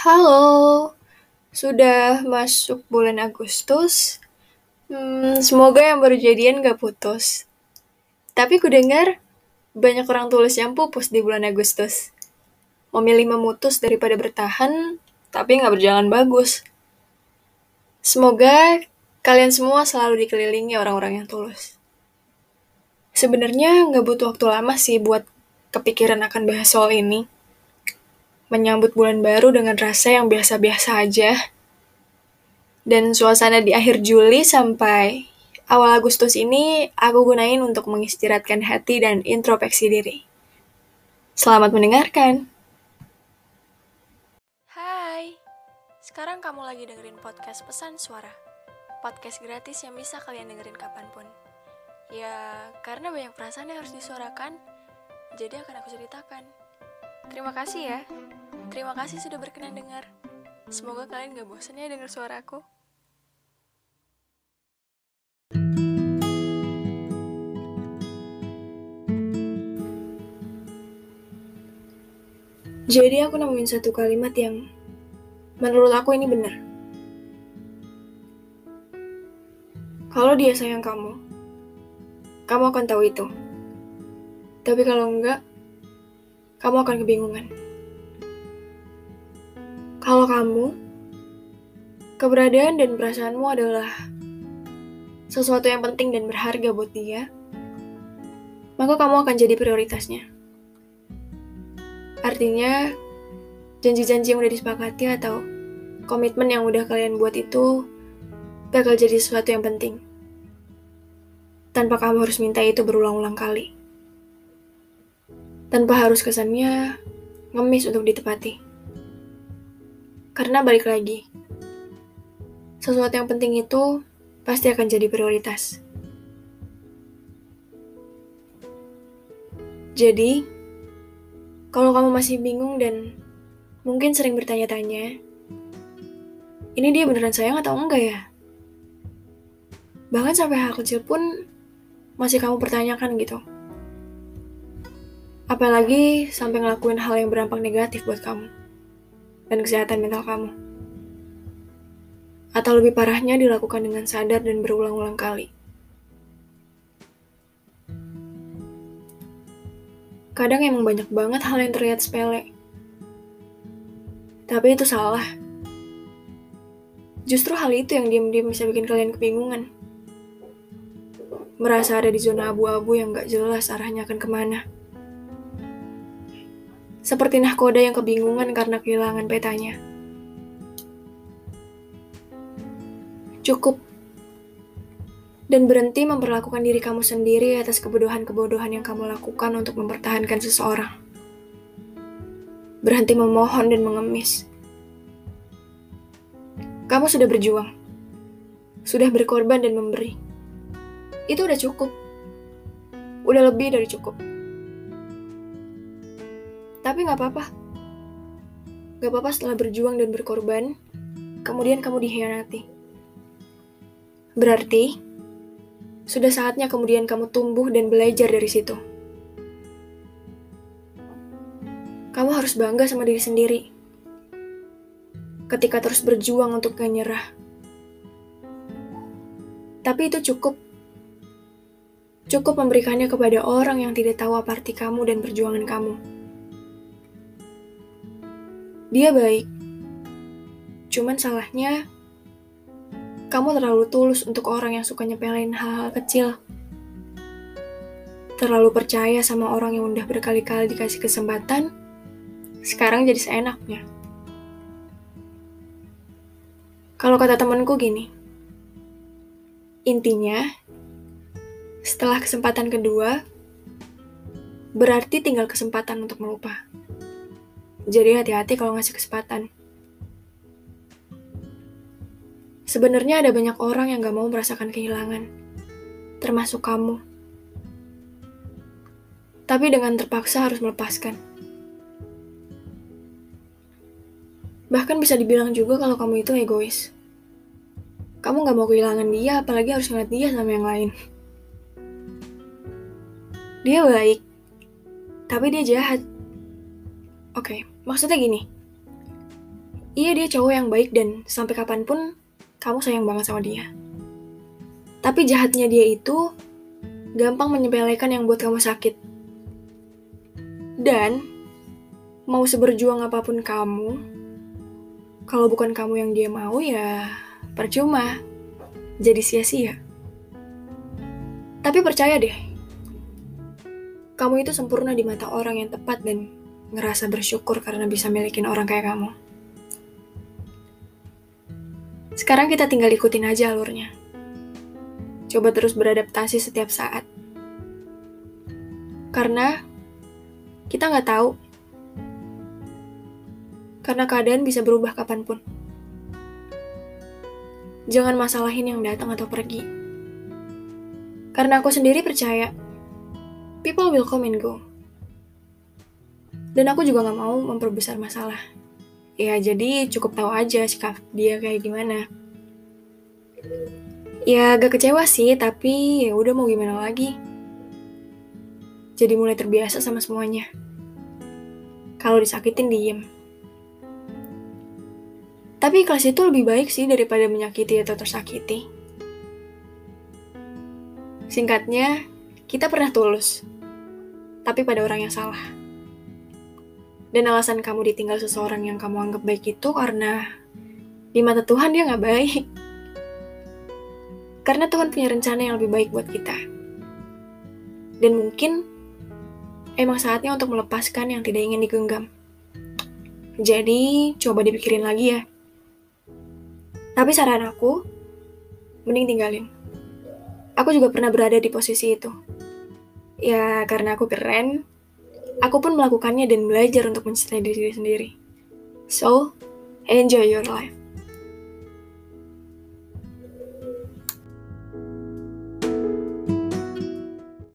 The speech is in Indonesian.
Halo, sudah masuk bulan Agustus. Hmm, semoga yang baru jadian gak putus. Tapi ku dengar banyak orang tulus yang pupus di bulan Agustus. Memilih memutus daripada bertahan, tapi gak berjalan bagus. Semoga kalian semua selalu dikelilingi orang-orang yang tulus. Sebenarnya gak butuh waktu lama sih buat kepikiran akan bahas soal ini menyambut bulan baru dengan rasa yang biasa-biasa aja. Dan suasana di akhir Juli sampai awal Agustus ini aku gunain untuk mengistirahatkan hati dan introspeksi diri. Selamat mendengarkan. Hai, sekarang kamu lagi dengerin podcast Pesan Suara. Podcast gratis yang bisa kalian dengerin kapan pun. Ya, karena banyak perasaan yang harus disuarakan, jadi akan aku ceritakan. Terima kasih ya. Terima kasih sudah berkenan dengar. Semoga kalian gak bosan ya dengar suaraku. Jadi aku nemuin satu kalimat yang menurut aku ini benar. Kalau dia sayang kamu, kamu akan tahu itu. Tapi kalau enggak, kamu akan kebingungan. Kalau kamu, keberadaan dan perasaanmu adalah sesuatu yang penting dan berharga buat dia, maka kamu akan jadi prioritasnya. Artinya, janji-janji yang udah disepakati atau komitmen yang udah kalian buat itu bakal jadi sesuatu yang penting. Tanpa kamu harus minta itu berulang-ulang kali. Tanpa harus kesannya ngemis untuk ditepati. Karena balik lagi, sesuatu yang penting itu pasti akan jadi prioritas. Jadi, kalau kamu masih bingung dan mungkin sering bertanya-tanya, ini dia beneran sayang atau enggak ya? Bahkan sampai hal kecil pun masih kamu pertanyakan gitu. Apalagi sampai ngelakuin hal yang berdampak negatif buat kamu dan kesehatan mental kamu. Atau lebih parahnya dilakukan dengan sadar dan berulang-ulang kali. Kadang emang banyak banget hal yang terlihat sepele. Tapi itu salah. Justru hal itu yang diam-diam bisa bikin kalian kebingungan. Merasa ada di zona abu-abu yang gak jelas arahnya akan ke mana. Seperti nahkoda yang kebingungan karena kehilangan petanya. Cukup dan berhenti memperlakukan diri kamu sendiri atas kebodohan-kebodohan yang kamu lakukan untuk mempertahankan seseorang. Berhenti memohon dan mengemis. Kamu sudah berjuang, sudah berkorban dan memberi. Itu udah cukup, udah lebih dari cukup. Tapi gak apa-apa. Gak apa-apa setelah berjuang dan berkorban, kemudian kamu dikhianati. Berarti, sudah saatnya kemudian kamu tumbuh dan belajar dari situ. Kamu harus bangga sama diri sendiri. Ketika terus berjuang untuk gak nyerah. Tapi itu cukup. Cukup memberikannya kepada orang yang tidak tahu apa arti kamu dan perjuangan kamu. Dia baik. Cuman salahnya, kamu terlalu tulus untuk orang yang suka nyepelin hal-hal kecil. Terlalu percaya sama orang yang udah berkali-kali dikasih kesempatan, sekarang jadi seenaknya. Kalau kata temanku gini, intinya, setelah kesempatan kedua, berarti tinggal kesempatan untuk melupa. Jadi hati-hati kalau ngasih kesempatan. Sebenarnya ada banyak orang yang gak mau merasakan kehilangan, termasuk kamu. Tapi dengan terpaksa harus melepaskan. Bahkan bisa dibilang juga kalau kamu itu egois. Kamu gak mau kehilangan dia, apalagi harus ngeliat dia sama yang lain. Dia baik, tapi dia jahat. Oke, maksudnya gini. Iya dia cowok yang baik dan sampai kapan pun kamu sayang banget sama dia. Tapi jahatnya dia itu gampang menyepelekan yang buat kamu sakit. Dan mau seberjuang apa pun kamu, kalau bukan kamu yang dia mau ya percuma, jadi sia-sia. Tapi percaya deh, kamu itu sempurna di mata orang yang tepat dan ngerasa bersyukur karena bisa milikin orang kayak kamu. Sekarang kita tinggal ikutin aja alurnya. Coba terus beradaptasi setiap saat. Karena kita nggak tahu karena keadaan bisa berubah kapan pun. Jangan masalahin yang datang atau pergi. Karena aku sendiri percaya, people will come and go. Dan aku juga gak mau memperbesar masalah. Ya jadi cukup tahu aja sikap dia kayak gimana. Ya agak kecewa sih, tapi ya udah mau gimana lagi. Jadi mulai terbiasa sama semuanya. Kalau disakitin diem. Tapi ikhlas itu lebih baik sih daripada menyakiti atau tersakiti. Singkatnya, kita pernah tulus, tapi pada orang yang salah. Dan alasan kamu ditinggal seseorang yang kamu anggap baik itu karena di mata Tuhan dia nggak baik. Karena Tuhan punya rencana yang lebih baik buat kita. Dan mungkin emang saatnya untuk melepaskan yang tidak ingin digenggam. Jadi, coba dipikirin lagi ya. Tapi saran aku, mending tinggalin. Aku juga pernah berada di posisi itu. Ya, karena aku keren, aku pun melakukannya dan belajar untuk mencintai diri sendiri. So, enjoy your life.